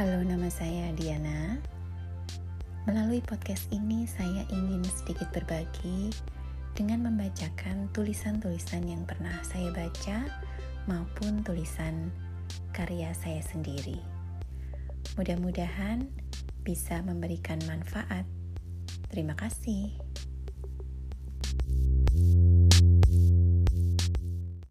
Halo, nama saya Diana. Melalui podcast ini, saya ingin sedikit berbagi dengan membacakan tulisan-tulisan yang pernah saya baca maupun tulisan karya saya sendiri. Mudah-mudahan bisa memberikan manfaat. Terima kasih.